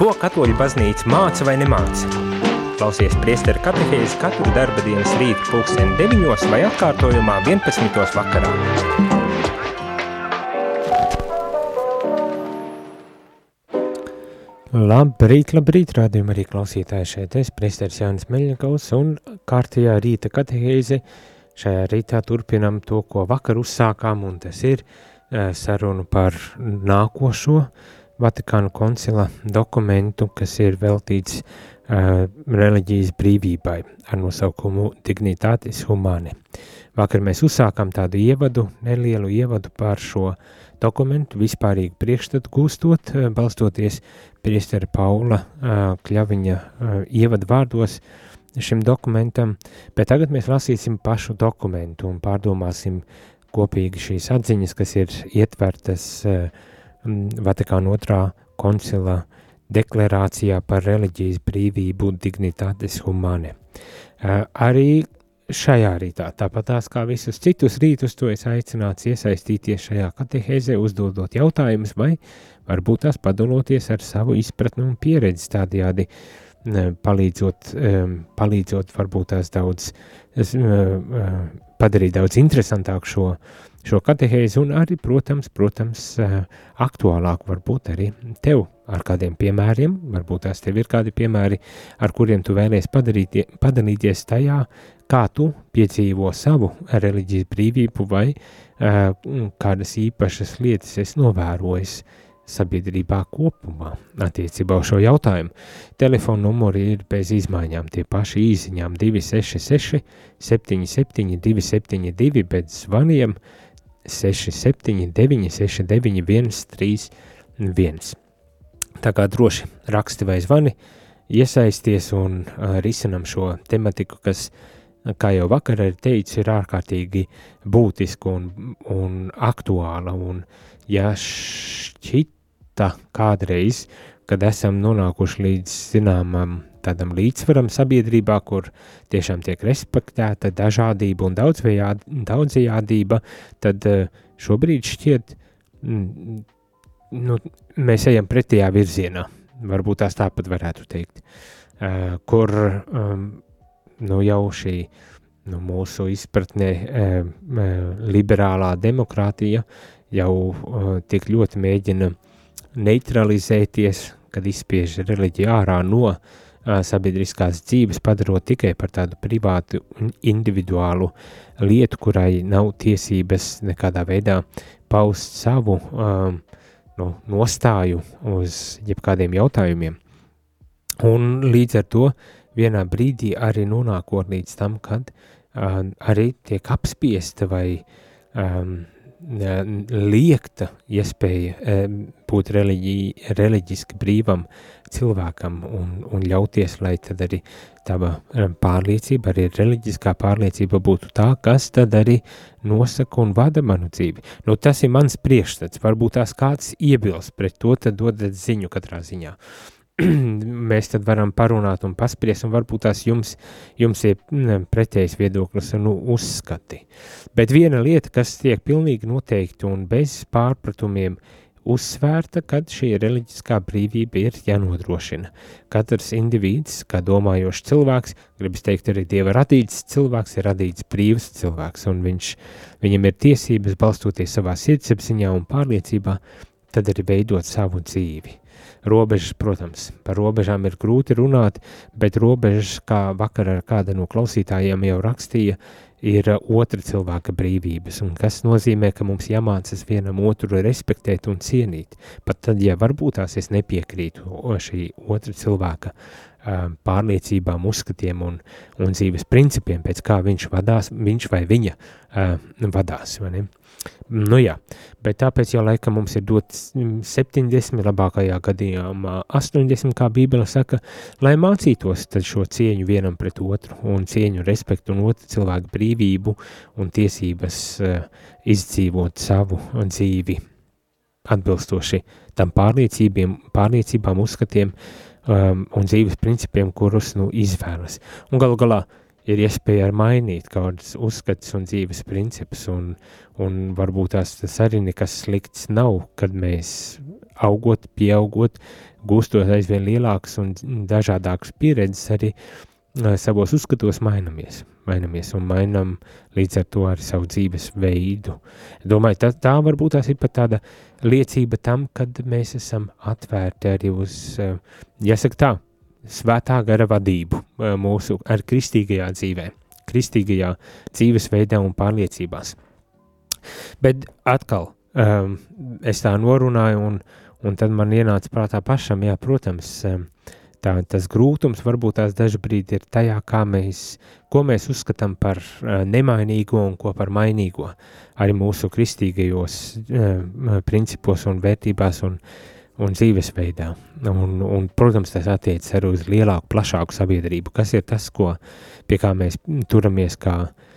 Ko katoļu baznīca māca vai nemāca? Klausies priesteru katehēzi katru darba dienas rītu pulksteni 9 vai atkārtojumā 11. vakarā. Labrīt, labrīt, rādījumā arī klausītāji šeit es, priesteris Jānis Meļņakaus un kārtījā rīta katehēzi. Šajā rītā turpinam to, ko vakar uzsākām, un tas ir uh, sarunu par nākošo Vatikānu koncila dokumentu, kas ir veltīts uh, reliģijas brīvībai ar nosaukumu Dignitātis Humane. Vakar mēs uzsākām tādu ievadu, nelielu ievadu par šo dokumentu, vispārīgu priekšstatu gūstot, uh, balstoties priestera Paula uh, Kļaviņa uh, ievadu vārdos šim dokumentam, bet tagad mēs lasīsim pašu dokumentu un pārdomāsim kopīgi šīs atziņas, kas ir ietvertas uh, Vatikāna otrā koncila deklarācijā par reliģijas brīvību dignitātes humane. Arī šajā rītā, tāpat tās kā visus citus rītus, to es aicināts iesaistīties šajā katehēzē, uzdodot jautājumus vai varbūt tās padaloties ar savu izpratni un pieredzi tādajādi palīdzot, palīdzot varbūt tās daudz, padarīt daudz interesantāku šo šo katehēzi un arī, protams, protams aktuālāk varbūt arī tev ar kādiem piemēriem, varbūt tās tev ir kādi piemēri, ar kuriem tu vēlies padarīt, padalīties tajā, kā tu piedzīvo savu reliģijas brīvību vai kādas īpašas lietas esi novērojis sabiedrībā kopumā attiecībā uz šo jautājumu. Telefona numuri ir bez izmaiņām, tie paši īsiņām 266 77 272, bet zvaniem 6 679, 691, 31. Tā kā droši raksti vai zvani, iesaisties un uh, risinam šo tematiku, kas, kā jau vakar arī teicu, ir ārkārtīgi būtiska un, un aktuāla. Un, ja šķita kādreiz, kad esam nonākuši līdz zināmam tādam līdzsvaram sabiedrībā, kur tiešām tiek respektēta dažādība un daudzajādība, tad eh, šobrīd šķiet, mm, nu, mēs ejam pretējā virzienā. Varbūt tās tāpat varētu teikt, uh, kur um, nu, jau šī nu, mūsu izpratnē uh, liberālā demokrātija jau tik ļoti mēģina neutralizēties, kad izspiež reliģiju ārā no uh, sabiedriskās dzīves, padarot tikai par tādu privātu un individuālu lietu, kurai nav tiesības nekādā veidā paust savu um, no, nostāju uz jebkādiem jautājumiem. Un līdz ar to vienā brīdī arī nonākot līdz tam, kad uh, arī tiek apspiesta vai um, liekta iespēja būt reliģi, reliģiski brīvam cilvēkam un, un ļauties, lai tad arī tava pārliecība, arī reliģiskā pārliecība būtu tā, kas tad arī nosaka un vada manu dzīvi. Nu, tas ir mans priekšstats, varbūt tās kāds iebilst pret to, tad dodat ziņu katrā ziņā. mēs tad varam parunāt un paspriest, un varbūt tās jums, jums ir ne, pretējs viedoklis un nu, uzskati. Bet viena lieta, kas tiek pilnīgi noteikti un bez pārpratumiem uzsvērta, kad šī reliģiskā brīvība ir jānodrošina. Katrs indivīds, kā domājošs cilvēks, gribas teikt arī Dieva radīts cilvēks, ir radīts brīvs cilvēks, un viņš, viņam ir tiesības balstoties savā sirdsapziņā un pārliecībā, tad arī veidot savu dzīvi. Robežas, protams, par robežām ir grūti runāt, bet robežas, kā vakar ar kāda no klausītājiem jau rakstīja, ir otra cilvēka brīvības, un kas nozīmē, ka mums jāmācas vienam otru respektēt un cienīt, pat tad, ja varbūt tās es nepiekrītu šī otra cilvēka pārliecībām, uzskatiem un, un dzīves principiem, pēc kā viņš vadās, viņš vai viņa vadās, vai ne? Nu jā, bet tāpēc jau laikam mums ir dots 70, labākajā gadījumā 80, kā Bībele saka, lai mācītos šo cieņu vienam pret otru un cieņu, respektu un otru cilvēku brīvību un tiesības uh, izdzīvot savu dzīvi atbilstoši tam pārliecībām, uzskatiem um, un dzīves principiem, kurus nu izvēlas. Un galu galā ir iespēja mainīt kādas uzskatus un dzīves principus, un, un varbūt tās tas arī nekas slikts nav, kad mēs augot, pieaugot, gūstot aizvien lielākas un dažādākas pieredzes, arī uh, savos uzskatos mainamies. Mainamies un mainām līdz ar to arī savu dzīves veidu. Domāju, tā, tā varbūt tās ir pat tāda liecība tam, kad mēs esam atvērti arī uz, uh, jāsaka tā, svētā gara vadību uh, mūsu ar kristīgajā dzīvē, kristīgajā dzīvesveidā un pārliecībās. Bet atkal, um, es tā norunāju, un, un tad man ienāca prātā pašam, jā, protams, um, tā, tas grūtums varbūt tās dažbrīd ir tajā, kā mēs, ko mēs uzskatām par uh, nemainīgo un ko par mainīgo, arī mūsu kristīgajos uh, principos un vērtībās un, un dzīvesveidā. Un, un, protams, tas attiecas arī uz lielāku, plašāku sabiedrību, kas ir tas, ko, pie kā mēs turamies kā uh,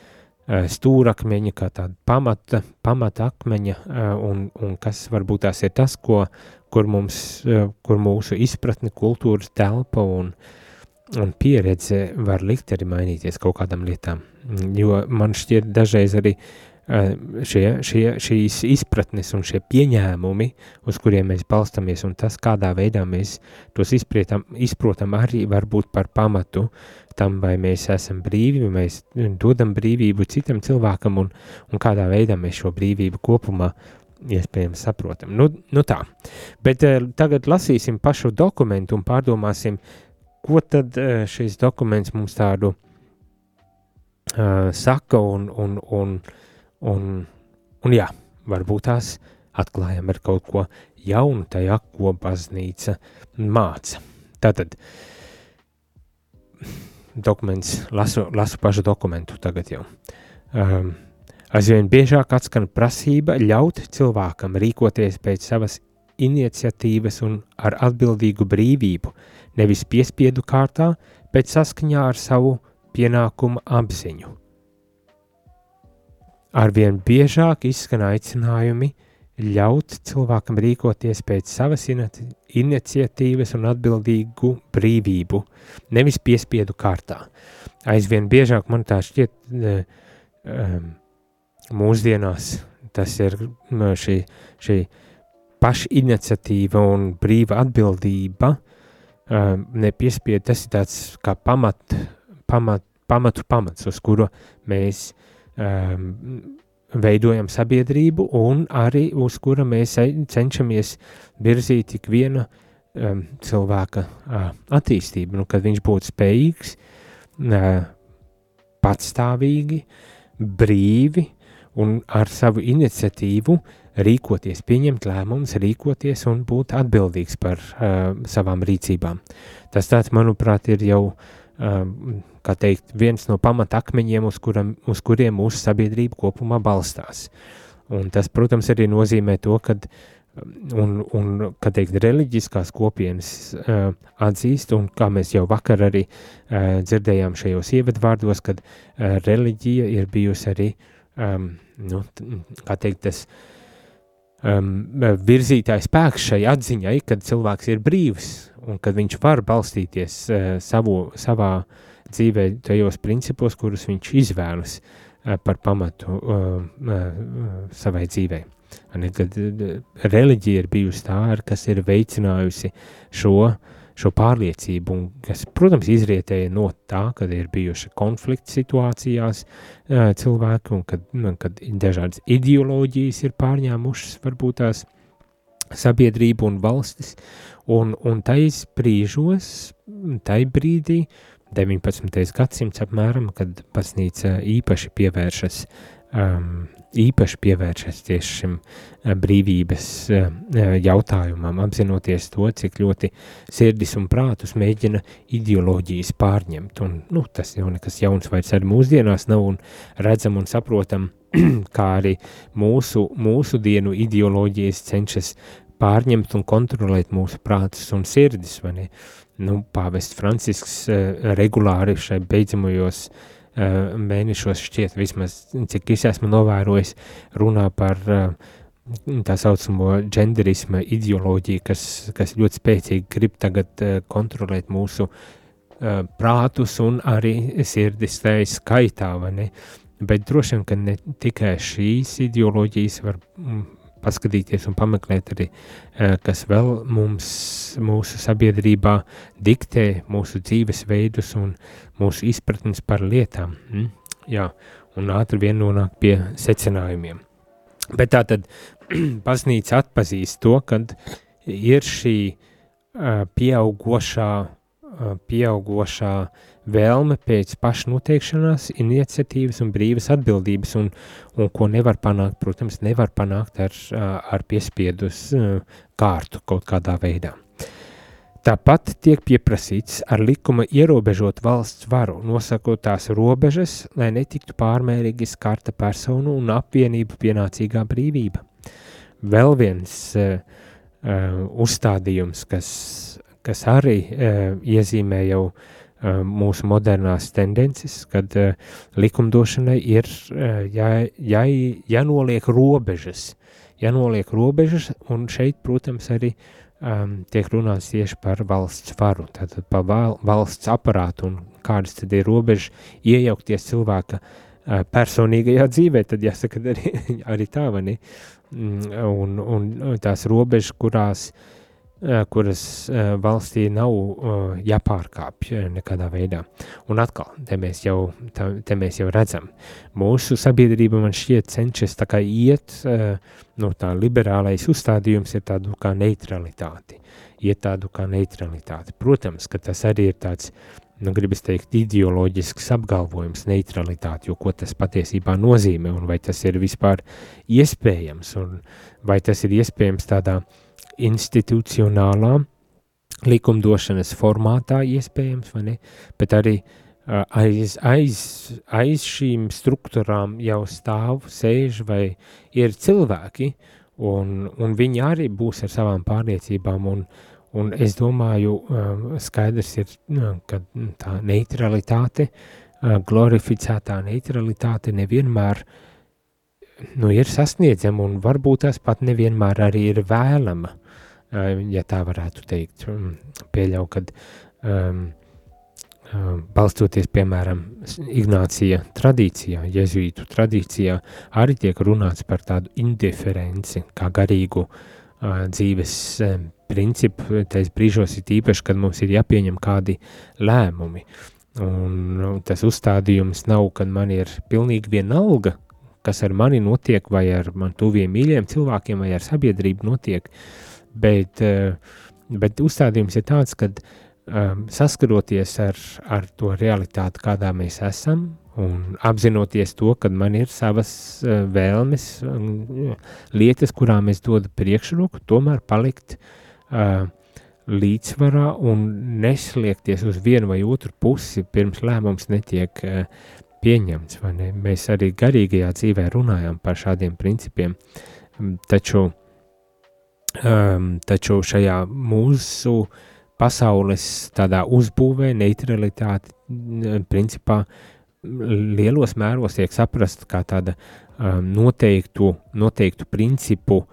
Eh, stūrakmeņa, kā tāda pamata, pamata akmeņa, eh, un, un kas varbūt tās ir tas, ko, kur, mums, eh, kur mūsu izpratne, kultūras telpa un, un pieredze var likt arī mainīties kaut kādām lietām. Jo man šķiet dažreiz arī šie, šie, šīs izpratnes un šie pieņēmumi, uz kuriem mēs balstamies un tas, kādā veidā mēs tos izprietam, izprotam arī varbūt par pamatu uh, tam, vai mēs esam brīvi, vai mēs dodam brīvību citam cilvēkam un, un kādā veidā mēs šo brīvību kopumā iespējams saprotam. Nu, nu tā, bet uh, tagad lasīsim pašu dokumentu un pārdomāsim, ko tad uh, šis dokuments mums tādu uh, saka un, un, un, un, un jā, varbūt tās atklājam ar kaut ko jaunu tajā, ko baznīca māca. Tātad, dokuments, lasu, lasu pašu dokumentu tagad jau. Um, aizvien biežāk atskan prasība ļaut cilvēkam rīkoties pēc savas iniciatīvas un ar atbildīgu brīvību, nevis piespiedu kārtā, bet saskaņā ar savu pienākumu apziņu. Arvien biežāk izskan aicinājumi ļaut cilvēkam rīkoties pēc savas iniciatīvas un atbildīgu brīvību, nevis piespiedu kārtā. Aizvien biežāk man tā šķiet, um, mūsdienās tas ir šī, šī pašiniciatīva un brīva atbildība, um, nepiespied, tas ir tāds kā pamat, pamat, pamatu pamats, uz kuru mēs um, veidojam sabiedrību un arī uz kura mēs cenšamies virzīt ik viena um, cilvēka uh, attīstību, nu, kad viņš būtu spējīgs uh, patstāvīgi, brīvi un ar savu iniciatīvu rīkoties, pieņemt lēmumus, rīkoties un būt atbildīgs par uh, savām rīcībām. Tas tāds, manuprāt, ir jau uh, kā teikt, viens no pamatakmeņiem, uz, kuram, uz kuriem mūsu sabiedrība kopumā balstās. Un tas, protams, arī nozīmē to, ka un, un, teikt, reliģiskās kopienas uh, atzīst, un kā mēs jau vakar arī uh, dzirdējām šajos ievadvārdos, kad uh, reliģija ir bijusi arī, um, nu, teikt, tas um, virzītājs spēks šai atziņai, kad cilvēks ir brīvs, un kad viņš var balstīties uh, savu, savā uh, dzīvē tajos principos, kurus viņš izvēlas uh, par pamatu uh, uh, savai dzīvei. Kad reliģija ir bijusi tā, kas ir veicinājusi šo, šo pārliecību, kas, protams, izrietēja no tā, kad ir bijuši konflikti situācijās cilvēki, un kad, nu, kad dažādas ideoloģijas ir pārņēmušas varbūt tās sabiedrību un valstis, un, un tais brīžos, tai brīdī, uh, 19. gadsimts apmēram, kad baznīca īpaši pievēršas, um, īpaši pievēršas tieši šim uh, brīvības uh, jautājumam, apzinoties to, cik ļoti sirdis un prātus mēģina ideoloģijas pārņemt. Un, nu, tas jau nekas jauns vairs arī mūsdienās nav un redzam un saprotam, kā arī mūsu, mūsu dienu ideoloģijas cenšas pārņemt un kontrolēt mūsu prātus un sirdis, nu, pāvests Francisks regulāri šai beidzamajos uh, mēnešos šķiet, vismaz cik es esmu novērojis, runā par uh, tā saucamo genderisma ideoloģiju, kas, kas ļoti spēcīgi grib tagad uh, kontrolēt mūsu prātus un arī sirdis tajā skaitā, vai ne? Bet droši vien, ka ne tikai šīs ideoloģijas var mm, paskatīties un pameklēt arī, kas vēl mums, mūsu sabiedrībā diktē mūsu dzīvesveidus un mūsu izpratnes par lietām. Mm? Jā, un ātri vien nonāk pie secinājumiem. Bet tā tad baznīca atpazīst to, kad ir šī uh, pieaugošā, uh, pieaugošā vēlme pēc pašnoteikšanās, iniciatīvas un brīvas atbildības, un, un ko nevar panākt, protams, nevar panākt ar, ar piespiedus kārtu kaut kādā veidā. Tāpat tiek pieprasīts ar likuma ierobežot valsts varu, nosakot tās robežas, lai netiktu pārmērīgi skarta personu un apvienību pienācīgā brīvība. Vēl viens uh, uh, uzstādījums, kas, kas arī uh, iezīmē jau uh, mūsu modernās tendences, kad uh, likumdošanai ir uh, jā, jā, jānoliek robežas, jānoliek robežas, un šeit, protams, arī um, tiek runāts tieši par valsts varu, tātad par val, valsts aparātu un kādas tad ir robežas iejaukties cilvēka uh, personīgajā dzīvē, tad jāsaka arī, arī tā, vai ne? Mm, un, un tās robežas, kurās uh, Eh, kuras eh, valstī nav eh, jāpārkāpj nekādā veidā. Un atkal, te mēs jau, te mēs jau redzam, mūsu sabiedrība man šķiet cenšas tā kā iet, no tā liberālais uzstādījums ir tādu kā neutralitāti, iet tādu kā neutralitāti. Protams, ka tas arī ir tāds, nu, gribas teikt, ideoloģisks apgalvojums, neutralitāte, jo ko tas patiesībā nozīmē, un vai tas ir vispār iespējams, un vai tas ir iespējams tādā uh, institucionālā likumdošanas formātā iespējams, vai ne, bet arī aiz, aiz, aiz šīm struktūrām jau stāv, sēž vai ir cilvēki, un, un viņi arī būs ar savām pārliecībām, un, un es domāju, skaidrs ir, ka tā neutralitāte, glorificētā neutralitāte nevienmēr nu, ir sasniedzama, un varbūt tas pat nevienmēr arī ir vēlama ja tā varētu teikt. Pieļauju, ka um, balstoties, piemēram, Ignācija tradīcijā, jezuītu tradīcijā, arī tiek runāts par tādu indiferenci, kā garīgu uh, dzīves um, principu, tais brīžos ir īpaši, kad mums ir jāpieņem kādi lēmumi. Un nu, tas uzstādījums nav, kad man ir pilnīgi vienalga, kas ar mani notiek, vai ar man tuviem mīļiem cilvēkiem, vai ar sabiedrību notiek, uh, bet, eh, bet uzstādījums ir tāds, ka um, saskaroties ar, ar to realitāti, kādā mēs esam, un apzinoties to, ka man ir savas uh, vēlmes, um, lietas, kurām es dodu priekšroku, tomēr palikt uh, līdzsvarā un neslēgties uz vienu vai otru pusi, pirms lēmums netiek uh, pieņemts. Ne? Mēs arī garīgajā dzīvē runājam par šādiem principiem, taču Um, taču šajā mūsu pasaules tādā uzbūvē neutralitāte principā lielos mēros tiek saprast kā tāda um, noteiktu, noteiktu principu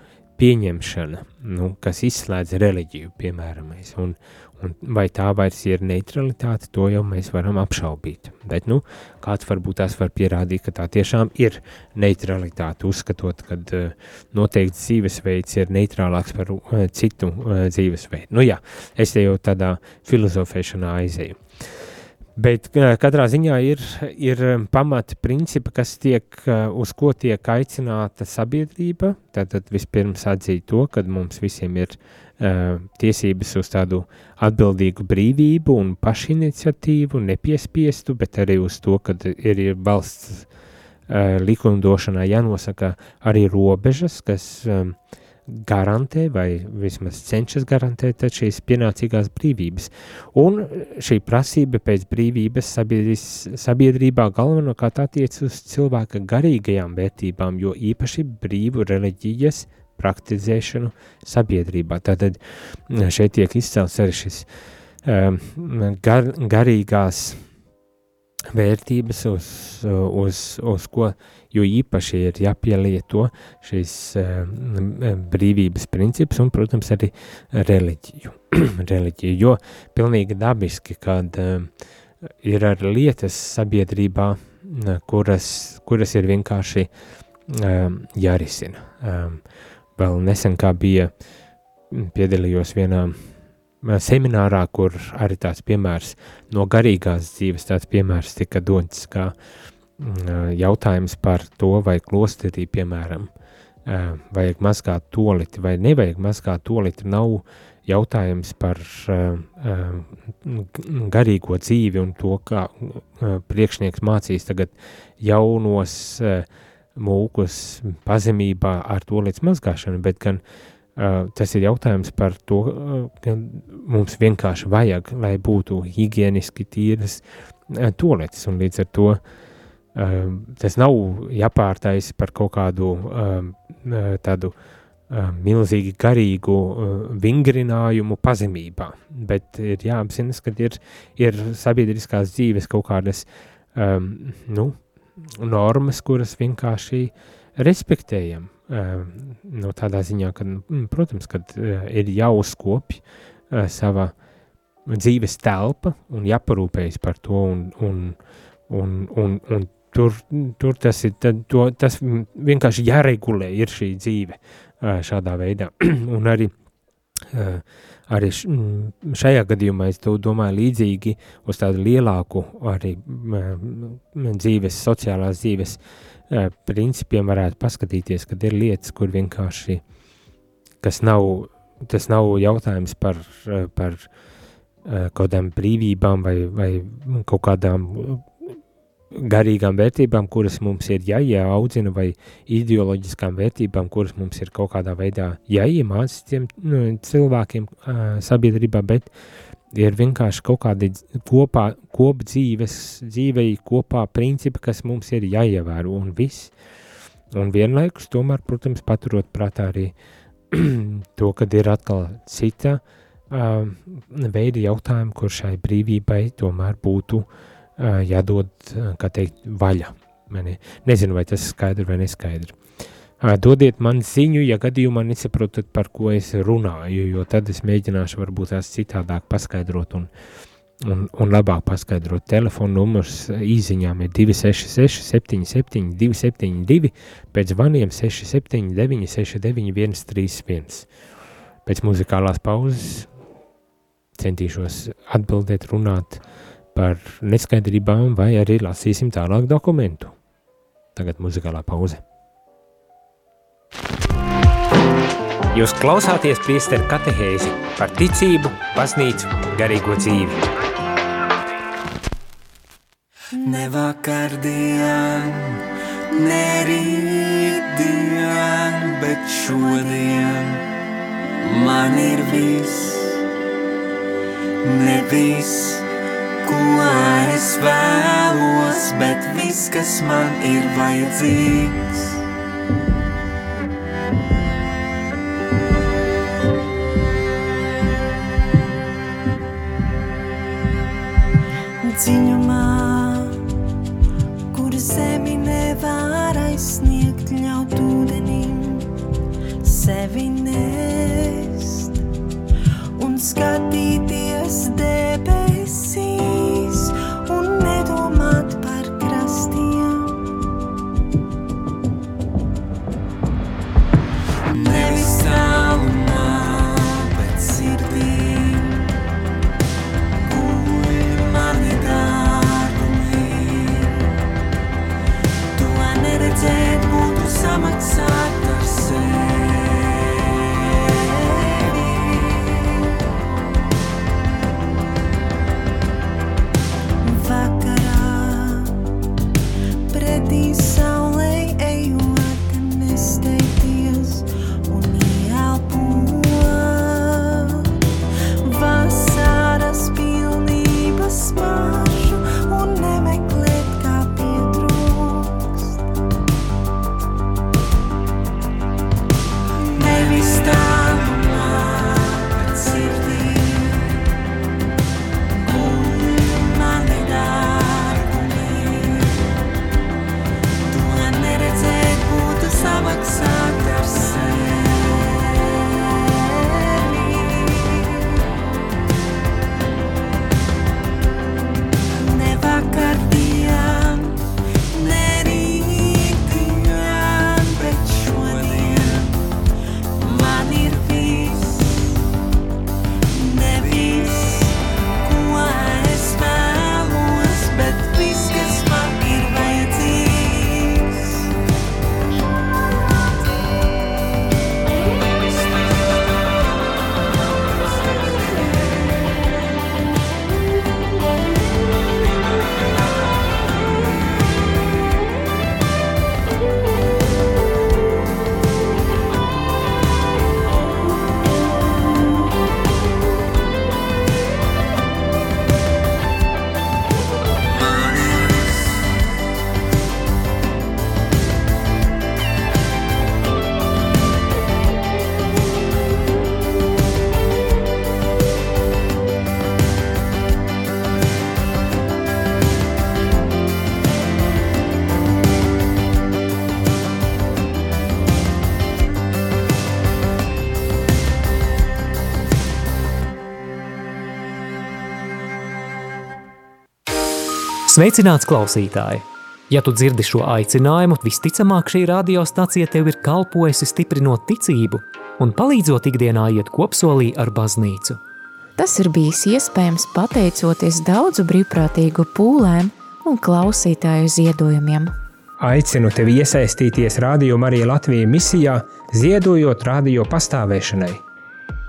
pieņemšana, nu, kas izslēdz reliģiju, piemēram. Un, Un vai tā vairs ir neutralitāte, to jau mēs varam apšaubīt. Bet, nu, kāds varbūt tās var pierādīt, ka tā tiešām ir neutralitāte, uzskatot, ka uh, noteikts dzīvesveids ir neitrālāks par uh, citu uh, dzīvesveidu. Nu jā, es te jau tādā filozofēšanā aizēju. Bet katrā ziņā ir, ir pamata principi, kas tiek, uz ko tiek aicināta sabiedrība. Tātad vispirms atzīt to, ka mums visiem ir uh, Eh, tiesības uz tādu atbildīgu brīvību un pašiniciatīvu, nepiespiestu, bet arī uz to, ka ir valsts uh, likumdošanā jānosaka arī robežas, kas um, garantē vai vismaz cenšas garantēt šīs pienācīgās brīvības. Un šī prasība pēc brīvības sabiedrībā galvenokārt attiec uz cilvēka garīgajām vērtībām, jo īpaši brīvu reliģijas uh, praktizēšanu sabiedrībā. Tātad šeit tiek izcelts arī šis um, gar, garīgās vērtības, uz, uz, uz ko jo īpaši ir jāpielieto šīs um, brīvības princips un, protams, arī reliģiju. reliģiju jo pilnīgi dabiski, kad um, ir ar lietas sabiedrībā, kuras, kuras ir vienkārši jārisina. Vēl nesen kā bija piedalījos vienā seminārā, kur arī tāds piemērs no garīgās dzīves tāds piemērs tika dots, kā jautājums par to, vai klosterī, piemēram, vajag mazgāt toliti vai nevajag mazgāt toliti, nav jautājums par garīgo dzīvi un to, kā priekšnieks mācīs tagad jaunos mūkus pazemībā ar tolīdz mazgāšanu, bet gan uh, Uh, tas ir jautājums par to, uh, ka mums vienkārši vajag, lai būtu higieniski tīras uh, toaletes, un līdz ar to tas nav jāpārtais par kaut kādu tādu milzīgi garīgu vingrinājumu pazemībā, bet ir jāapzinas, ka ir, ir sabiedriskās dzīves kaut kādas um, nu, normas, kuras vienkārši respektējam, nu, tādā ziņā, ka, mm, protams, kad ir jāuzkopj sava dzīves telpa un jāparūpējas par to, un, un, un, un, un tur, tur tas ir, to, tas vienkārši jāregulē ir šī dzīve šādā veidā, un arī arī šajā gadījumā es domāju līdzīgi uz tādu lielāku arī dzīves, sociālās dzīves uh, principiem varētu paskatīties, kad ir lietas, kur vienkārši, kas nav, tas nav jautājums par, par kaut kādām brīvībām vai, vai kaut kādām garīgām vērtībām, kuras mums ir jāieaudzina, vai ideoloģiskām vērtībām, kuras mums ir kaut kādā veidā jāiemāc tiem nu, cilvēkiem sabiedrībā, bet uh, ir vienkārši kaut kādi kopā, kop dzīves, dzīvei kopā principi, kas mums ir jāievēro un viss. Un vienlaikus tomēr, protams, paturot prātā arī to, kad ir atkal cita uh, veida jautājumi, kur šai brīvībai tomēr būtu uh, jādod, kā teikt, vaļa. Mani. Nezinu, vai tas ir skaidri vai neskaidri. Dodiet man ziņu, ja gadījumā nesaprotat, par ko es runāju, jo tad es mēģināšu varbūt tās citādāk paskaidrot un, un, un labāk paskaidrot. Telefona numurs īziņām ir 266 77 272, pēc zvaniem 679 691 31. Pēc muzikālās pauzes centīšos atbildēt, runāt par neskaidrībām vai arī lasīsim tālāk dokumentu. Tagad muzikālā pauze. Jūs klausāties priesteru katehēzi par ticību, baznīcu, garīgo dzīvi. Ne vakardien, ne rītdien, bet šodien man ir viss, ne viss, ko es vēlos, bet viss, kas man ir vajadzīgs. dziļumā, kur zemi nevar aizsniegt, ļaut ūdenim sevi nest un skatīties debesīs Sveicināts klausītāji! Ja tu dzirdi šo aicinājumu, visticamāk šī radiostacija tev ir kalpojusi stiprinot ticību un palīdzot ikdienā iet kopsolī ar baznīcu. Tas ir bijis iespējams pateicoties daudzu brīvprātīgu pūlēm un klausītāju ziedojumiem. Aicinu tevi iesaistīties Radio Marija Latvijas misijā, ziedojot radio pastāvēšanai.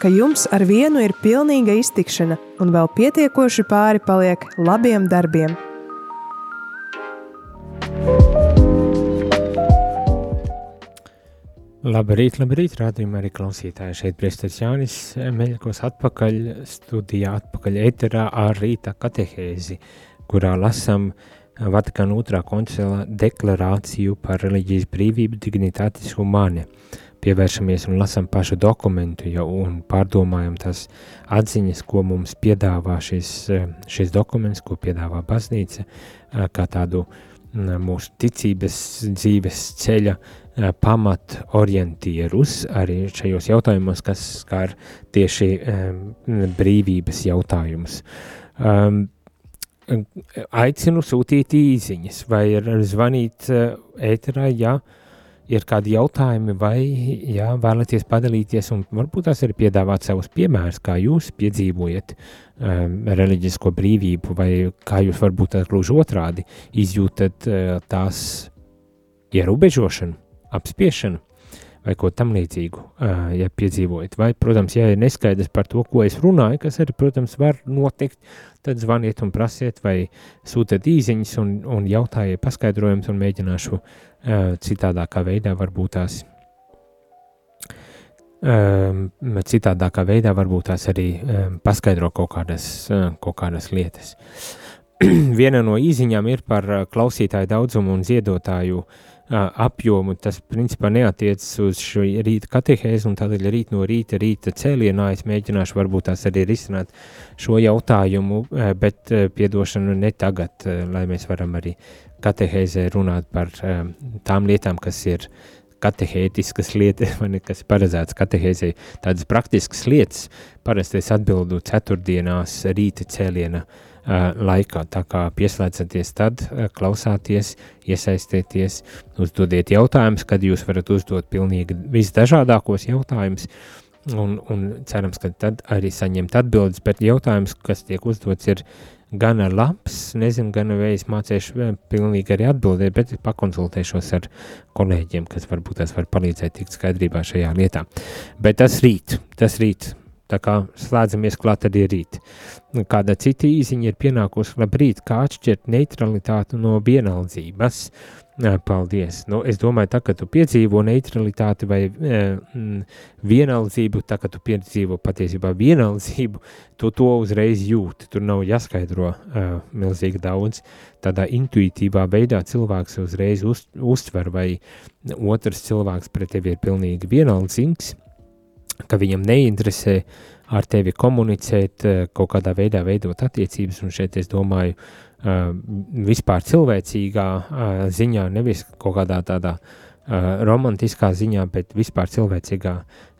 ka jums ar vienu ir pilnīga iztikšana un vēl pietiekoši pāri paliek labiem darbiem. Labrīt, labrīt, rādījumā arī klausītāji. Šeit priesteris Jānis Meļkos atpakaļ studijā, atpakaļ eterā ar rīta katehēzi, kurā lasam Vatikāna otrā koncila deklarāciju par reliģijas brīvību dignitātis humāne. Pievēršamies un lasam pašu dokumentu jau un pārdomājam tās atziņas, ko mums piedāvā šis, šis dokuments, ko piedāvā baznīca, kā tādu mūsu ticības dzīves ceļa pamat orientierus arī šajos jautājumos, kas skar tieši brīvības jautājumus. Um, aicinu sūtīt īziņas vai zvanīt ēterā, ja ir kādi jautājumi vai ja vēlaties padalīties un varbūt tās arī piedāvāt savus piemērus, kā jūs piedzīvojat um, reliģisko brīvību vai kā jūs varbūt tā gluži otrādi izjūtat uh, tās ierobežošanu apspiešanu vai ko tam līdzīgu, ja piedzīvojat. Vai, protams, ja ir neskaidrs par to, ko es runāju, kas arī, protams, var notikt, tad zvaniet un prasiet vai sūtiet īziņas un, un jautājiet paskaidrojumus un mēģināšu citādākā veidā varbūt tās citādākā veidā varbūt tās arī um, paskaidro kaut kādas, uh, kaut kādas lietas. Viena no īziņām ir par klausītāju daudzumu un ziedotāju uh, apjomu, tas principā neatiecas uz šo rīta katehēzi, un tādēļ rīt no rīta, rīta cēlienā es mēģināšu varbūt tās arī risināt šo jautājumu, bet piedošanu ne tagad, lai mēs varam arī katehēzē runāt par tām lietām, kas ir katehētiskas lietas, vai ne, kas ir paredzētas katehēzē, tādas praktiskas lietas, parasti es atbildu ceturtdienās rīta cēliena uh, laikā. Tā kā pieslēdzaties, tad klausāties, iesaistieties, uzdodiet jautājumus, kad jūs varat uzdot pilnīgi visdažādākos jautājumus. Un, un cerams, ka tad arī saņemt atbildes, bet jautājums, kas tiek uzdots, ir gana labs. Nezinu, gan vai es mācīšu pilnīgi arī atbildēt, bet pakonsultēšos ar kolēģiem, kas varbūt tas var palīdzēt tikt skaidrībā šajā lietā. Bet tas rīt, tas rīt Tā kā slēdzamies klāt arī rīt. Kāda cita īziņa ir pienākusi, labrīt, kā atšķirt neutralitāti no vienaldzības. Paldies. Nu, es domāju, tā, ka tu piedzīvo neutralitāti vai e, vienaldzību, tā, ka tu piedzīvo patiesībā vienaldzību, tu to uzreiz jūti. Tur nav jāskaidro e, milzīgi daudz. Tādā intuitīvā veidā cilvēks uzreiz uz, uztver, vai otrs cilvēks pret tevi ir pilnīgi vienaldzīgs ka viņam neinteresē ar tevi komunicēt, eh, kaut kādā veidā veidot attiecības, un šeit es domāju uh, vispār cilvēcīgā uh, ziņā, nevis kaut kādā tādā romantiskā ziņā, bet vispār cilvēcīgā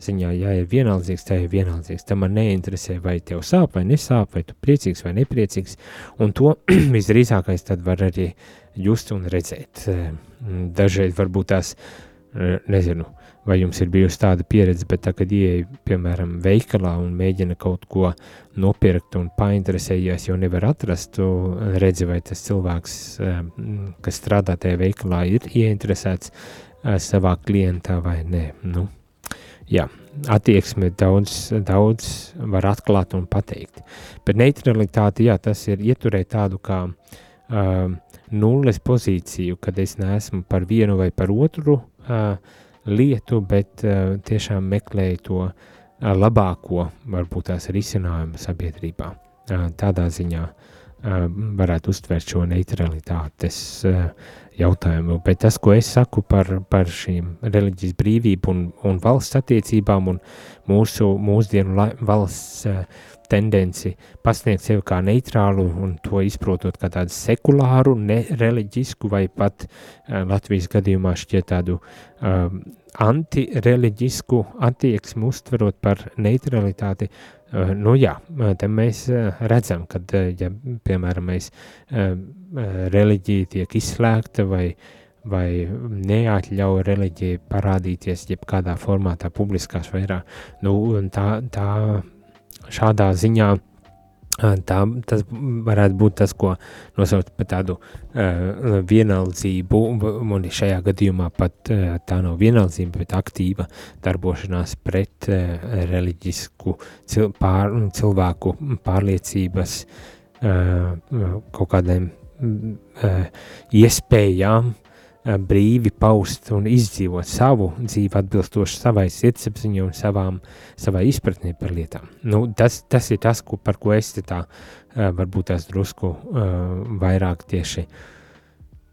ziņā, ja ir vienaldzīgs, tad ir vienaldzīgs. Tam man neinteresē, vai tev sāp vai nesāp, vai tu priecīgs vai nepriecīgs, un to visdrīzākais tad var arī just un redzēt. Dažreiz varbūt tās, nezinu, vai jums ir bijusi tāda pieredze, bet tā, kad ieeja, piemēram, veikalā un mēģina kaut ko nopirkt un painteresējies, jo nevar atrast, tu redzi, vai tas cilvēks, eh, kas strādā tajā veikalā, ir ieinteresēts eh, savā klientā vai nē. Nu, jā, attieksme daudz, daudz var atklāt un pateikt. Bet neutralitāte, jā, tas ir ieturēt tādu kā uh, nulles pozīciju, kad es neesmu par vienu vai par otru uh, lietu, bet uh, tiešām meklēju to uh, labāko, varbūt tās risinājumu sabiedrībā. Uh, tādā ziņā varētu uztvert šo neutralitātes jautājumu. Bet tas, ko es saku par, par šīm reliģijas brīvību un, un valsts attiecībām un mūsu mūsdienu valsts tendenci pasniegt sevi kā neitrālu un to izprotot kā tādu sekulāru, nereliģisku vai pat uh, Latvijas gadījumā šķiet tādu um, antireliģisku attieksmi uztverot par neutralitāti, uh, nu jā, te mēs redzam, uh, ja, piemēram, mēs uh, reliģija tiek izslēgta vai vai neatļauj reliģijai parādīties jebkādā formātā publiskā sfērā, nu, tā, tā šādā ziņā tā, tas varētu būt tas, ko nosaukt par tādu uh, vienaldzību, un šajā gadījumā pat uh, tā nav vienaldzība, bet aktīva darbošanās pret uh, reliģisku cil pār, cilvēku pārliecības uh, kaut kādiem uh, iespējām brīvi paust un izdzīvot savu dzīvi atbilstoši savai sirdsapziņai un savām, savai izpratnē par lietām. Nu, tas, tas ir tas, ko, par ko es te tā uh, varbūt tās drusku uh, vairāk tieši,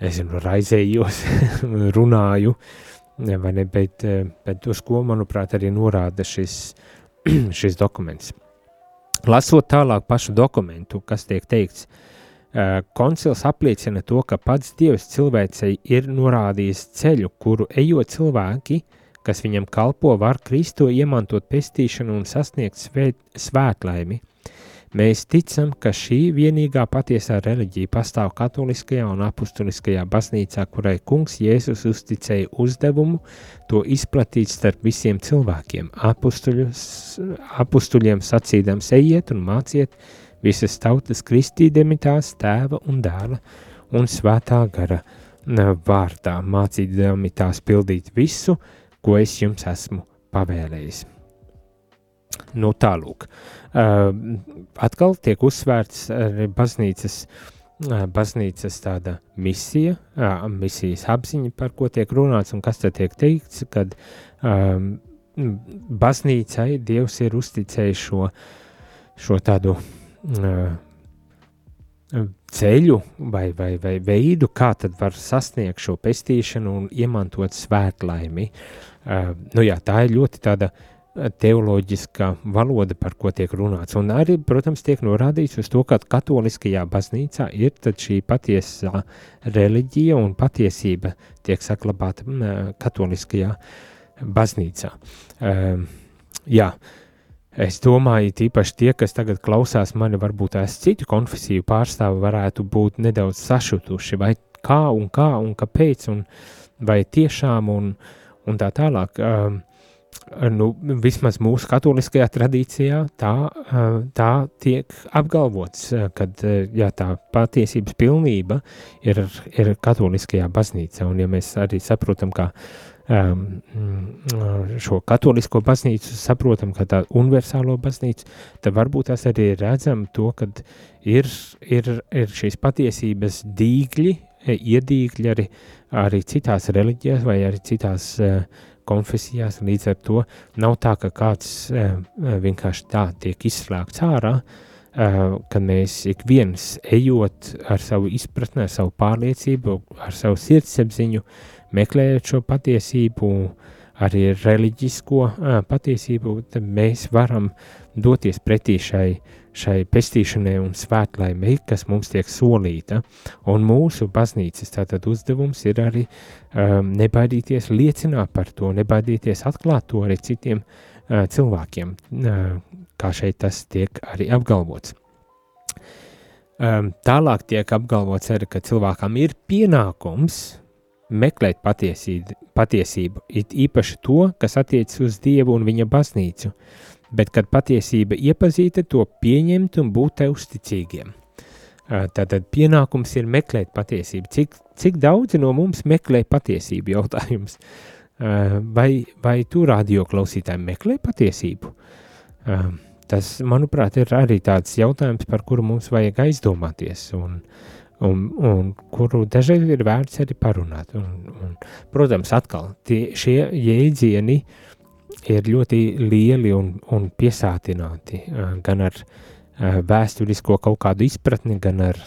es zinu, raizējos, runāju, vai ne, bet, bet uz ko, manuprāt, arī norāda šis, šis dokuments. Lasot tālāk pašu dokumentu, kas tiek teikts, uh, Eh, koncils apliecina to, ka pats Dievs cilvēcei ir norādījis ceļu, kuru ejot cilvēki, kas viņam kalpo, var Kristo iemantot pestīšanu un sasniegt svēt, svētlaimi. Mēs ticam, ka šī vienīgā patiesā reliģija pastāv katoliskajā un apustuliskajā baznīcā, kurai kungs Jēzus uzticēja uzdevumu to izplatīt starp visiem cilvēkiem, apustuļiem sacīdams ejiet un māciet, visas tautas kristīdami tās tēva un dēla un svētā gara vārdā, mācīdami tās pildīt visu, ko es jums esmu pavēlējis. Nu, tālūk. Atkal tiek uzsvērts baznīcas, baznīcas tāda misija, misijas apziņa, par ko tiek runāts un kas te tiek teikts, kad baznīcai Dievs ir uzticējis šo, šo tādu ceļu vai, vai, vai veidu, kā tad var sasniegt šo pestīšanu un iemantot svētlaimi. Nu jā, tā ir ļoti tāda teoloģiska valoda, par ko tiek runāts. Un arī, protams, tiek norādīts uz to, ka katoliskajā baznīcā ir šī patiesā reliģija un patiesība tiek saglabāta katoliskajā baznīcā. Jā, Es domāju, tīpaši tie, kas tagad klausās mani, varbūt tās citu konfesiju pārstāvi, varētu būt nedaudz sašutuši, vai kā un kā un kāpēc, un vai tiešām un, un tā tālāk. Um, nu, vismaz mūsu katoliskajā tradīcijā tā, uh, tā tiek apgalvots, kad jā, tā patiesības pilnība ir, ir katoliskajā baznīcā, un ja mēs arī saprotam, ka um, šo katolisko baznīcu saprotam kā tādu universālo baznīcu, tad varbūt tas arī redzam to, ka ir, ir, ir šīs patiesības dīgļi, e, iedīgļi arī, arī citās reliģijās vai arī citās uh, konfesijās, līdz ar to nav tā, ka kāds uh, vienkārši tā tiek izslēgts ārā, uh, kad mēs ik viens ejot ar savu izpratni, ar savu pārliecību, ar savu sirdsapziņu, uh, meklējot šo patiesību, arī reliģisko uh, patiesību, tad mēs varam doties pretī šai, šai pestīšanai un svētlaimei, kas mums tiek solīta. Un mūsu baznīcas tātad uzdevums ir arī um, nebaidīties liecināt par to, nebaidīties atklāt to arī citiem uh, cilvēkiem, uh, kā šeit tas tiek arī apgalvots. Um, tālāk tiek apgalvots arī, ka cilvēkam ir pienākums meklēt patiesību, patiesību, it īpaši to, kas attiecas uz Dievu un viņa baznīcu, bet, kad patiesība iepazīta, to pieņemt un būt uzticīgiem. Tātad pienākums ir meklēt patiesību. Cik, cik daudzi no mums meklē patiesību? Jautājums. Vai, vai tu radio klausītājiem meklē patiesību? Tas, manuprāt, ir arī tāds jautājums, par kuru mums vajag aizdomāties. Un, uh, un, un kuru dažreiz ir vērts arī parunāt. Un, un, protams, atkal tie, šie jēdzieni ir ļoti lieli un, un piesātināti gan ar, vēsturisko kaut kādu izpratni, gan ar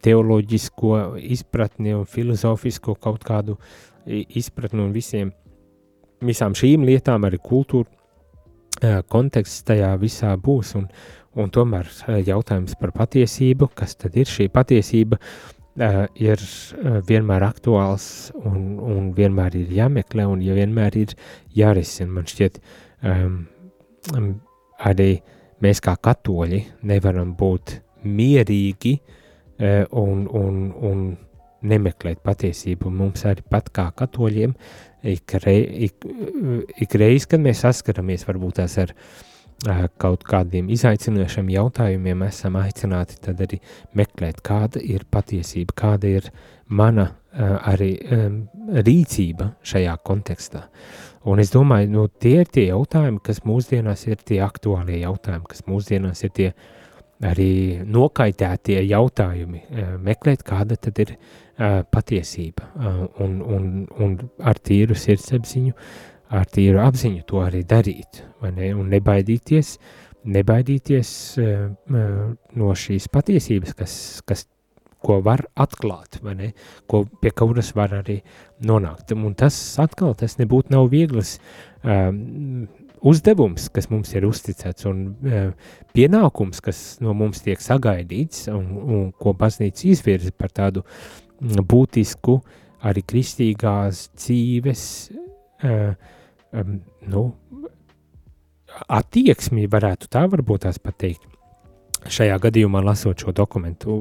teoloģisko izpratni un filozofisko kaut kādu izpratni un visiem, visām šīm lietām arī kultūra konteksts tajā visā būs un, un tomēr jautājums par patiesību, kas tad ir šī patiesība, uh, ir vienmēr aktuāls un, un vienmēr ir jāmeklē un ja vienmēr ir jārisina. Man šķiet, um, arī mēs kā katoļi nevaram būt mierīgi uh, un, un, un nemeklēt patiesību. Mums arī pat kā katoļiem ik, rei, ik, ik reiz, kad mēs saskaramies varbūt tās ar uh, kaut kādiem izaicinošiem jautājumiem, esam aicināti tad arī meklēt, kāda ir patiesība, kāda ir mana uh, arī rīcība šajā kontekstā. Un es domāju, nu, tie ir tie jautājumi, kas mūsdienās ir tie aktuālie jautājumi, kas mūsdienās ir tie arī nokaitētie jautājumi. Meklēt, kāda tad ir patiesība un, un, un ar tīru sirdsapziņu, ar tīru apziņu to arī darīt, ne? Un nebaidīties, nebaidīties uh, no šīs patiesības, kas, kas ko var atklāt, vai ne, ko, pie kuras var arī nonākt. Un tas atkal, tas nebūtu nav viegls um, uzdevums, kas mums ir uzticēts, un uh, pienākums, kas no mums tiek sagaidīts, un, un ko baznīca izvirza par tādu būtisku arī kristīgās dzīves uh, um, nu, attieksmi, varētu tā varbūt tās pateikt. Šajā gadījumā lasot šo dokumentu,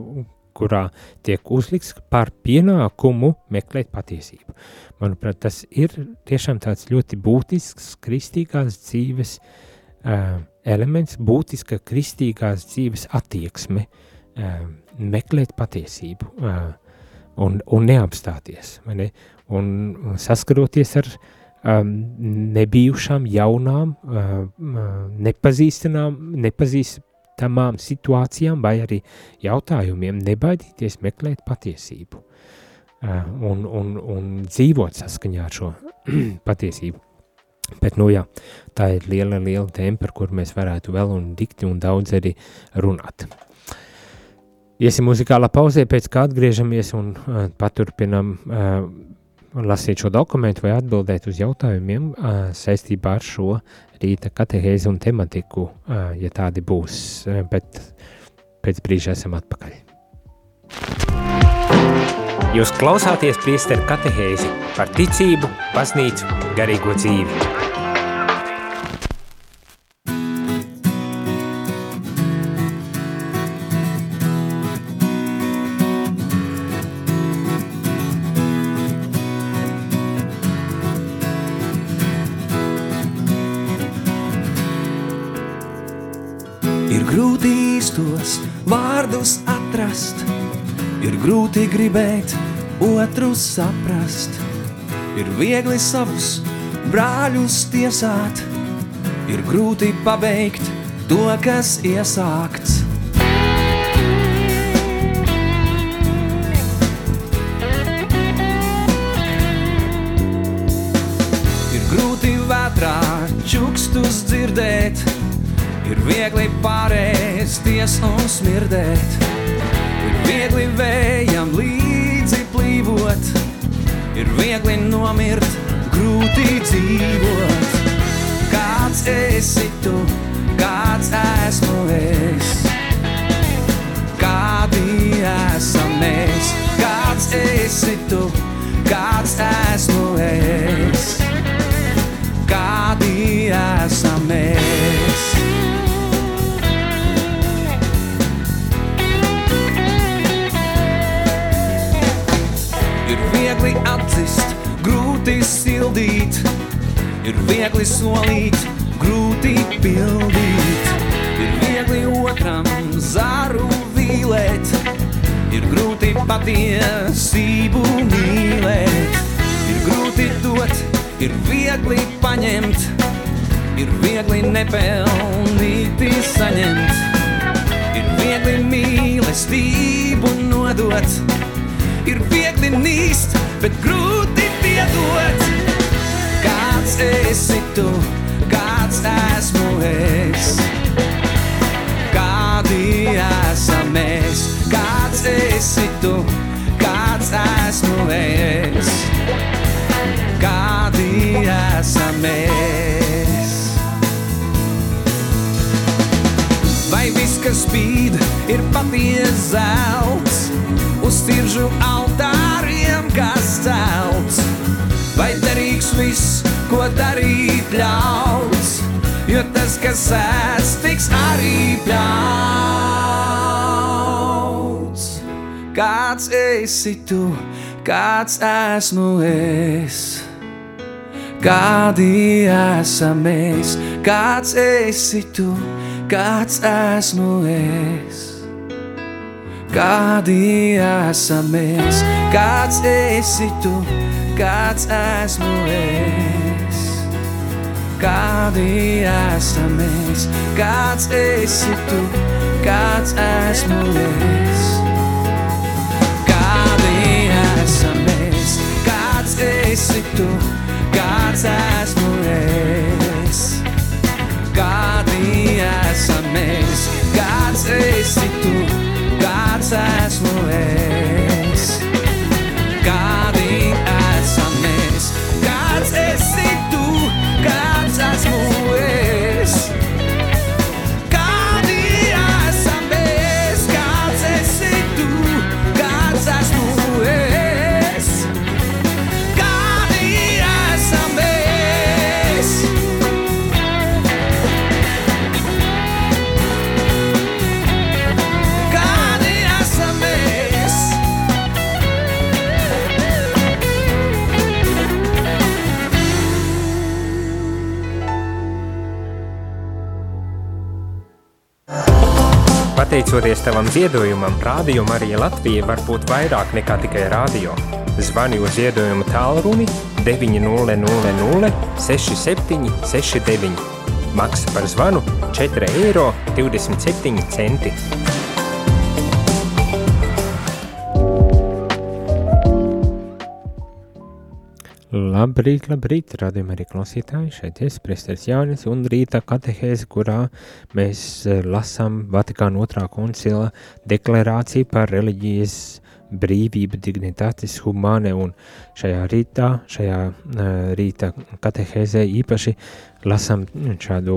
kurā tiek uzlikts par pienākumu meklēt patiesību. Manuprāt, tas ir tiešām tāds ļoti būtisks kristīgās dzīves uh, elements, būtiska kristīgās dzīves attieksme, uh, meklēt patiesību uh, un, un neapstāties, ne? un saskaroties ar um, nebijušām, jaunām, nepazīstamām, nepazīst, tamām situācijām vai arī jautājumiem nebaidīties meklēt patiesību un, un, un dzīvot saskaņā ar šo patiesību. Bet, nu jā, tā ir liela, liela tēma, par kur mēs varētu vēl un dikti un daudz arī runāt. Iesim muzikālā pauzē, pēc kā atgriežamies un uh, paturpinam uh, lasīt šo dokumentu vai atbildēt uz jautājumiem saistībā ar šo rīta katehēzi un tematiku, ja tādi būs, bet pēc brīža esam atpakaļ. Jūs klausāties priesteru katehēzi par ticību, baznīcu, garīgo dzīvi. Grūti gribēt otru saprast, ir viegli savus brāļus tiesāt, ir grūti pabeigt to, kas iesākts. Ir grūti vētrā čukstus dzirdēt, Ir viegli pārēsties un smirdēt, ir viegli vējam līdzi plīvot, ir viegli nomirt, grūti dzīvot. Kāds esi tu, kāds esmu es? Kādi esam mēs? Kāds esi tu, kāds esmu es? Kādi esam mēs? Viegli atzist, grūti sildīt, ir viegli solīt, grūti pildīt, ir viegli otram zaru vīlēt, ir grūti patiesību mīlēt, ir grūti dot, ir viegli paņemt, ir viegli nepelnīti saņemt, ir viegli mīlestību nodot ir viegli nīst, bet grūti piedot. Kāds esi tu, kāds esmu es? Kādi esam mēs? Kāds esi tu, kāds esmu es? Kādi esam mēs? Vai viss, kas spīd, ir patiesa zelts? Tiržu altāriem, kas celts, vai derīgs viss, ko darīt ļauts, jo tas, kas ēs, tiks arī pļauts. Kāds esi tu, kāds esmu es? Kādi esam mēs, kāds esi tu, kāds esmu es? Kādi esam mēs, kāds esi tu, kāds esmu es? Kādi esam mēs, kāds esi tu, kāds esmu es? Kādi esam mēs, kāds esi tu, kāds esmu es? Kādi esam mēs, kāds esi tu, kāds esmu es? Kādi Pateicoties tavam ziedojumam, Rādio Marija Latvija var būt vairāk nekā tikai rādio. Zvani uz ziedojumu tālruni 900 67 69. Maksa par zvanu 4,27 eiro. Labrīt, labrīt, radījumā arī klausītāji, šeit es, Presters Jānis, un rīta katehēze, kurā mēs eh, lasām Vatikāna otrā koncila deklarāciju par reliģijas brīvību, dignitātis humane, un šajā rītā, šajā uh, rīta katehēzē īpaši lasām šādu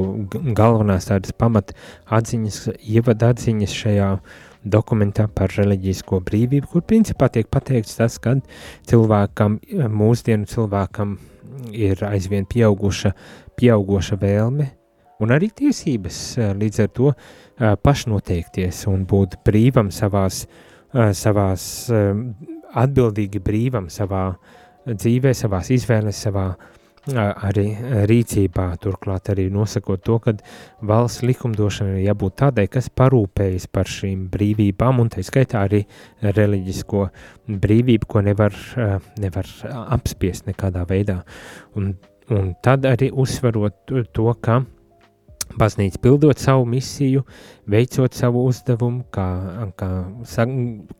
galvenās tādas pamat atziņas, ievad atziņas šajā dokumentā par reliģisko brīvību, kur principā tiek pateikts tas, ka cilvēkam, mūsdienu cilvēkam ir aizvien pieauguša, pieauguša vēlme un arī tiesības eh, līdz ar to eh, pašnoteikties un būt brīvam savās, eh, savās atbildīgi brīvam savā dzīvē, savās izvēles, savā arī rīcībā, turklāt arī nosakot to, ka valsts likumdošana ir jābūt tādai, kas parūpējas par šīm brīvībām, un tā skaitā arī reliģisko brīvību, ko nevar, eh, nevar apspiest nekādā veidā. Un, un tad arī uzsverot to, ka baznīca pildot savu misiju, veicot savu uzdevumu, kā, kā,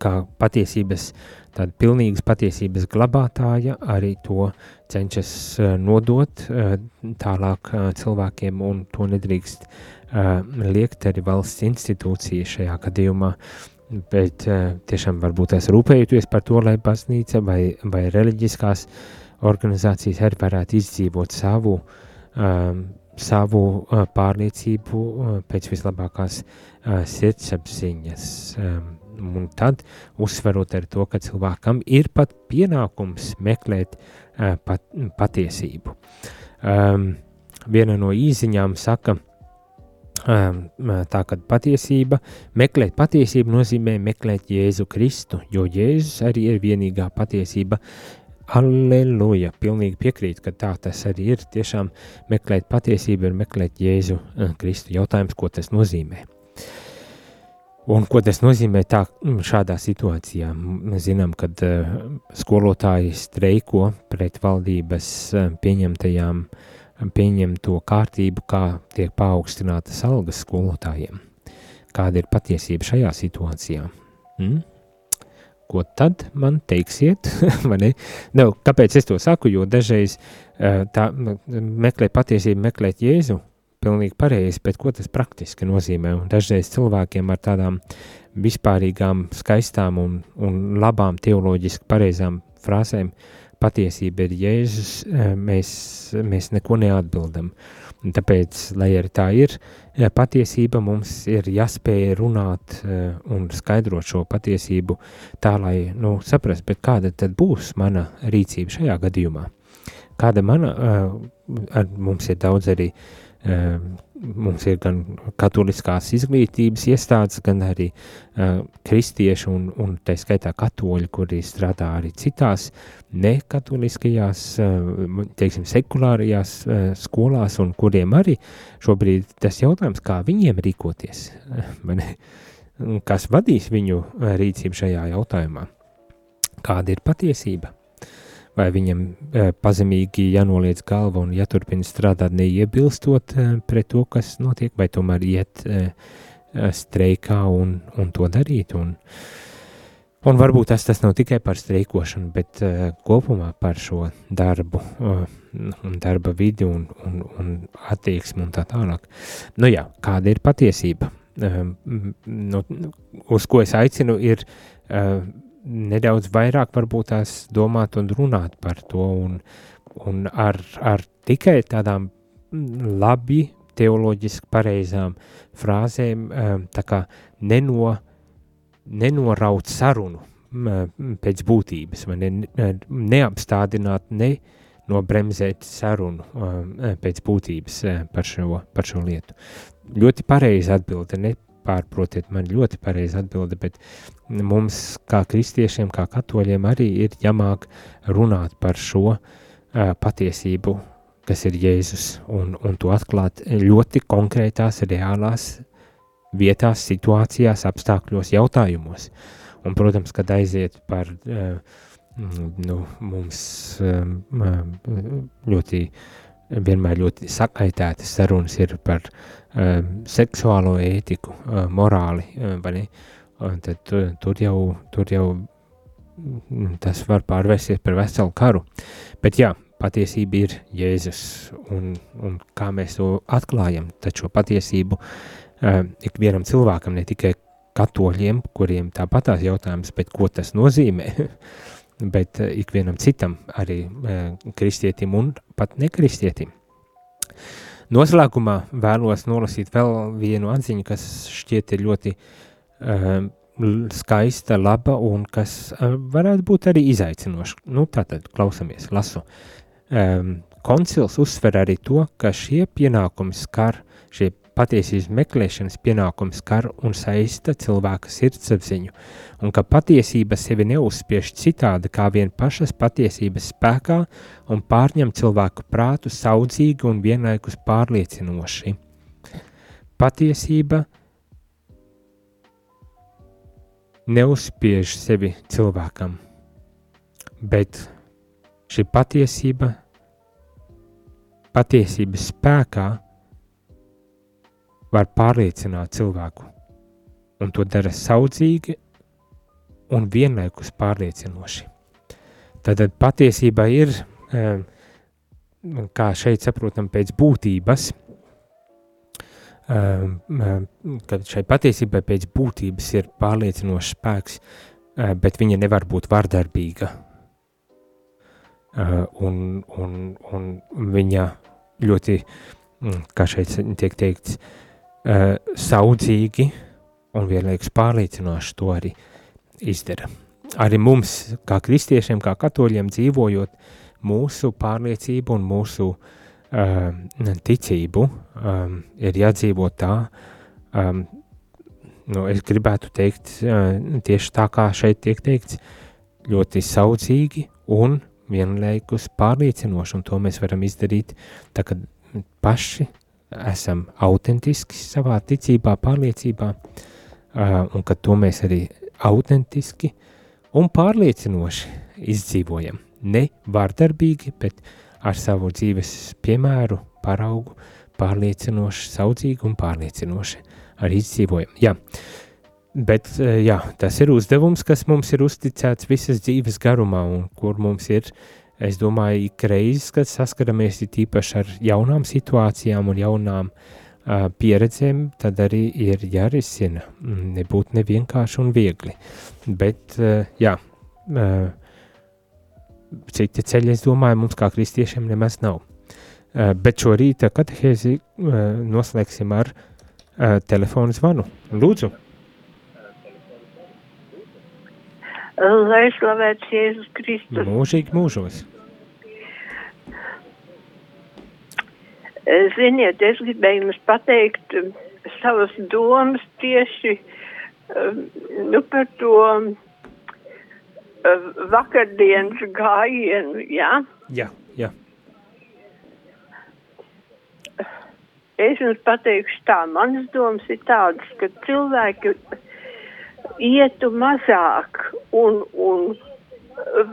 kā patiesības, tāda pilnīgas patiesības glabātāja, arī to cenšas eh, nodot eh, tālāk eh, cilvēkiem, un to nedrīkst liekt arī valsts institūcija šajā gadījumā. Bet tiešām varbūt es rūpējoties par to, lai baznīca vai, vai reliģiskās organizācijas arī varētu izdzīvot savu um, savu pārliecību pēc vislabākās sirdsapziņas. Un tad uzsverot ar to, ka cilvēkam ir pat pienākums meklēt pat, patiesību. Viena no īziņām saka, tā ka patiesība, meklēt patiesību nozīmē meklēt Jēzu Kristu, jo Jēzus arī ir vienīgā patiesība. Alleluja! Pilnīgi piekrīt, ka tā tas arī ir. Tiešām meklēt patiesību ir meklēt Jēzu uh, Kristu. Jautājums, ko tas nozīmē? Un ko tas nozīmē tā, mm, šādā situācijā? Mēs zinām, ka uh, skolotāji streiko pret valdības uh, pieņemtajām, pieņemto kārtību, kā tiek paaugstinātas algas skolotājiem. Kāda ir patiesība šajā situācijā? Mm? Ko tad man teiksiet? ne? Nu, kāpēc es to saku? Jo dažreiz uh, tā meklēt patiesību, meklēt Jēzu, pilnīgi pareizi, bet ko tas praktiski nozīmē? Un dažreiz cilvēkiem ar tādām vispārīgām, skaistām un, un labām teoloģiski pareizām frāzēm patiesība ir Jēzus, mēs, mēs neko neatbildam. Tāpēc, lai arī tā ir, patiesība mums ir jāspēj runāt un skaidrot šo patiesību tā, lai, nu, saprast, bet kāda tad būs mana rīcība šajā gadījumā. Kāda mana, mums ir daudz arī mums ir gan katoliskās izglītības iestādes, gan arī uh, kristieši un, un tā skaitā katoļi, kuri strādā arī citās nekatoliskajās, uh, teiksim, sekulārajās uh, skolās un kuriem arī šobrīd tas jautājums, kā viņiem rīkoties, kas vadīs viņu rīcību šajā jautājumā, kāda ir patiesība vai viņam e, pazemīgi jānoliec galva un jāturpina strādāt neiebilstot e, pret to, kas notiek, vai tomēr iet e, streikā un, un to darīt. Un, un varbūt tas, tas nav tikai par streikošanu, bet kopumā par šo darbu, darba vidi un, un, un attieksmi un tā tālāk. Nu jā, kāda ir patiesība? Nu, uz ko es aicinu ir nedaudz vairāk varbūt tās domāt un runāt par to, un, un ar, ar tikai tādām labi teoloģiski pareizām frāzēm, um, tā kā neno, nenoraut sarunu pēc būtības, vai ne, neapstādināt, ne nobremzēt sarunu um, pēc būtības uh, par šo, par šo lietu. Ļoti pareizi atbilde, ne pārprotiet man ļoti pareizi atbildi, bet mums kā kristiešiem, kā katoļiem arī ir jāmāk runāt par šo uh, patiesību, kas ir Jēzus, un, un to atklāt ļoti konkrētās, reālās vietās, situācijās, apstākļos, jautājumos. Un, protams, kad aiziet par uh, nu, mums um, ļoti vienmēr ļoti sakaitētas sarunas ir par seksuālo ētiku, morāli, vai ne? Tad tur, jau, tur jau mm, tas var pārvērsties par veselu karu. Bet jā, patiesība ir Jēzus, un, un kā mēs to atklājam, tad šo patiesību ikvienam cilvēkam, ne tikai katoļiem, kuriem tāpatās jautājums, bet ko tas nozīmē, bet ikvienam citam, arī kristietim un pat nekristietim. Noslēgumā vēlos nolasīt vēl vienu atziņu, kas šķiet ir ļoti uh, skaista, laba un kas uh, varētu būt arī izaicinoša. Nu, tātad klausamies, lasu. Um, koncils uzsver arī to, ka šie pienākumi skar, šie patiesības meklēšanas pienākums skar un saista cilvēka sirdsapziņu, un ka patiesība sevi neuzspiež citādi kā vien pašas patiesības spēkā un pārņem cilvēku prātu saudzīgi un vienlaikus pārliecinoši. Patiesība neuzspiež sevi cilvēkam, bet šī patiesība, patiesības spēkā var pārliecināt cilvēku, un to dara saudzīgi un vienlaikus pārliecinoši. Tad patiesībā ir, kā šeit saprotam, pēc būtības, kad šai patiesībai pēc būtības ir pārliecinošs spēks, bet viņa nevar būt vardarbīga. Un, un, un viņa ļoti, kā šeit tiek teikts, uh, saudzīgi un vienlaikus pārliecinoši to arī izdara. Arī mums, kā kristiešiem, kā katoļiem, dzīvojot mūsu pārliecību un mūsu uh, ticību, um, ir jādzīvo tā, um, nu, es gribētu teikt, uh, tieši tā kā šeit tiek teikts, ļoti saudzīgi un vienlaikus pārliecinoši, un to mēs varam izdarīt tā, kad paši esam autentiski savā ticībā, pārliecībā, un ka to mēs arī autentiski un pārliecinoši izdzīvojam. Ne vārdarbīgi, bet ar savu dzīves piemēru, paraugu, pārliecinoši, saudzīgi un pārliecinoši arī izdzīvojam. Jā. Bet jā, tas ir uzdevums, kas mums ir uzticēts visas dzīves garumā un kur mums ir uh, Es domāju, ik reizes, kad saskaramies īpaši ar jaunām situācijām un jaunām pieredzēm, tad arī ir jārisina. Nebūtu nevienkārši un viegli. Bet, jā, citi ceļi, es domāju, mums kā kristiešiem nemaz nav. Bet šo rīta katehēzi noslēgsim ar telefonu zvanu. Lūdzu! Lai slavēts Jēzus Kristus. Mūžīgi mūžos. Ziniet, es gribēju jums pateikt um, savas domas tieši um, nu, par to uh, vakardienas gājienu, jā? Jā, jā. Es jums pateikšu tā, manas domas ir tādas, ka cilvēki ietu mazāk un, un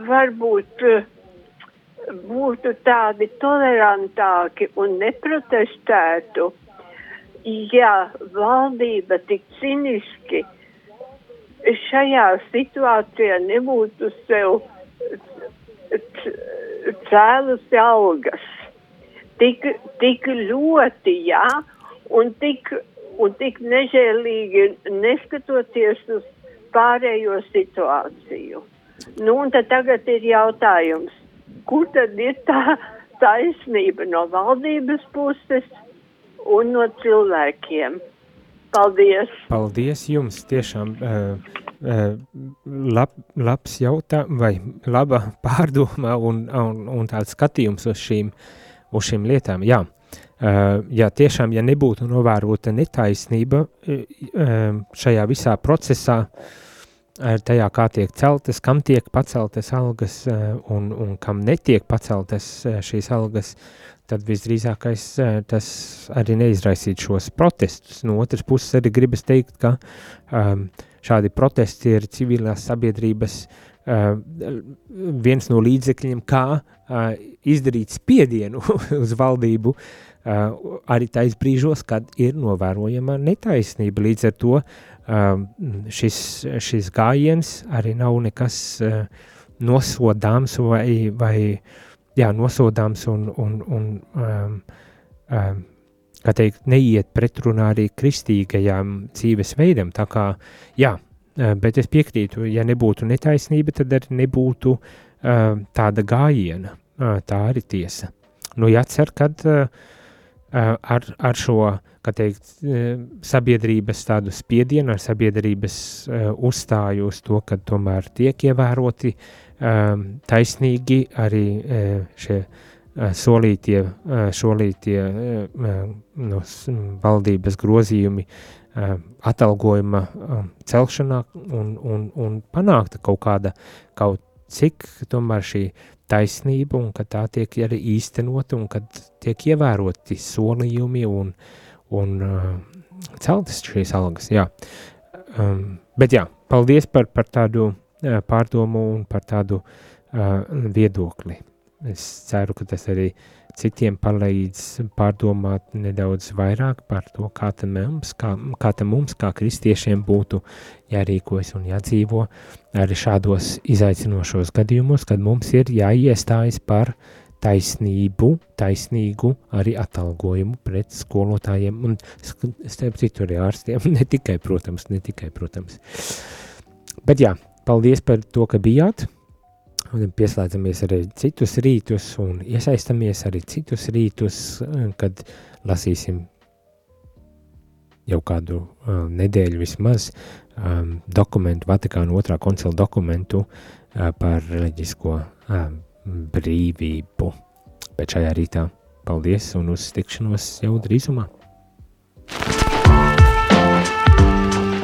varbūt uh, būtu tādi tolerantāki un neprotestētu, ja valdība tik ciniski šajā situācijā nebūtu sev cēlusi algas. Tik, tik ļoti, jā, un tik, un tik nežēlīgi neskatoties uz pārējo situāciju. Nu, un tad tagad ir jautājums, kur tad ir tā taisnība no valdības puses un no cilvēkiem. Paldies! Paldies jums! Tiešām uh, uh, lab, labs jautājums vai laba pārdomā un, un, un tāds skatījums uz šīm, uz šīm lietām. Jā, uh, jā, tiešām, ja nebūtu novērota netaisnība šajā visā procesā, tajā, kā tiek celtas, kam tiek paceltas algas un, un kam netiek paceltas šīs algas, tad visdrīzākais tas arī neizraisīt šos protestus. No otras puses arī gribas teikt, ka šādi protesti ir civilās sabiedrības viens no līdzekļiem, kā izdarīt spiedienu uz valdību uh, arī tais brīžos, kad ir novērojama netaisnība. Līdz ar to Ehm, šis, šis gājiens arī nav nekas uh, nosodāms vai, vai jā, nosodāms un, un, un um, um, kā teikt, neiet pretrunā arī kristīgajām dzīvesveidam. Tā kā, jā, bet es piekrītu, ja nebūtu netaisnība, tad arī nebūtu uh, tāda gājiena. Uh, tā arī tiesa. Nu, jācer, kad uh, ar, ar šo teikt, sabiedrības tādu spiedienu, ar sabiedrības uzstāju uz to, ka tomēr tiek ievēroti taisnīgi arī šie solītie, solītie no valdības grozījumi atalgojuma celšanā un, un, un panākta kaut kāda, kaut cik tomēr šī taisnība un ka tā tiek arī īstenota un kad tiek ievēroti solījumi un, un uh, celtas šīs algas. Jā. Um, bet jā, paldies par, par tādu uh, pārdomu un par tādu uh, viedokli. Es ceru, ka tas arī uh, citiem palīdz pārdomāt nedaudz vairāk par to, kā tam mums, kā, kā tam mums, kā kristiešiem būtu jārīkojas un jādzīvo arī šādos izaicinošos gadījumos, kad mums ir jāiestājas par taisnību, taisnīgu arī atalgojumu pret skolotājiem un starp citu arī ārstiem, ne tikai, protams, ne tikai, protams. Bet jā, paldies par to, ka bijāt, pieslēdzamies arī citus rītus un iesaistamies arī citus rītus, kad lasīsim jau kādu uh, nedēļu vismaz um, dokumentu, Vatikāna otrā koncila dokumentu uh, par reliģisko uh, brīvību. Bet šajā rītā paldies un uz tikšanos jau drīzumā!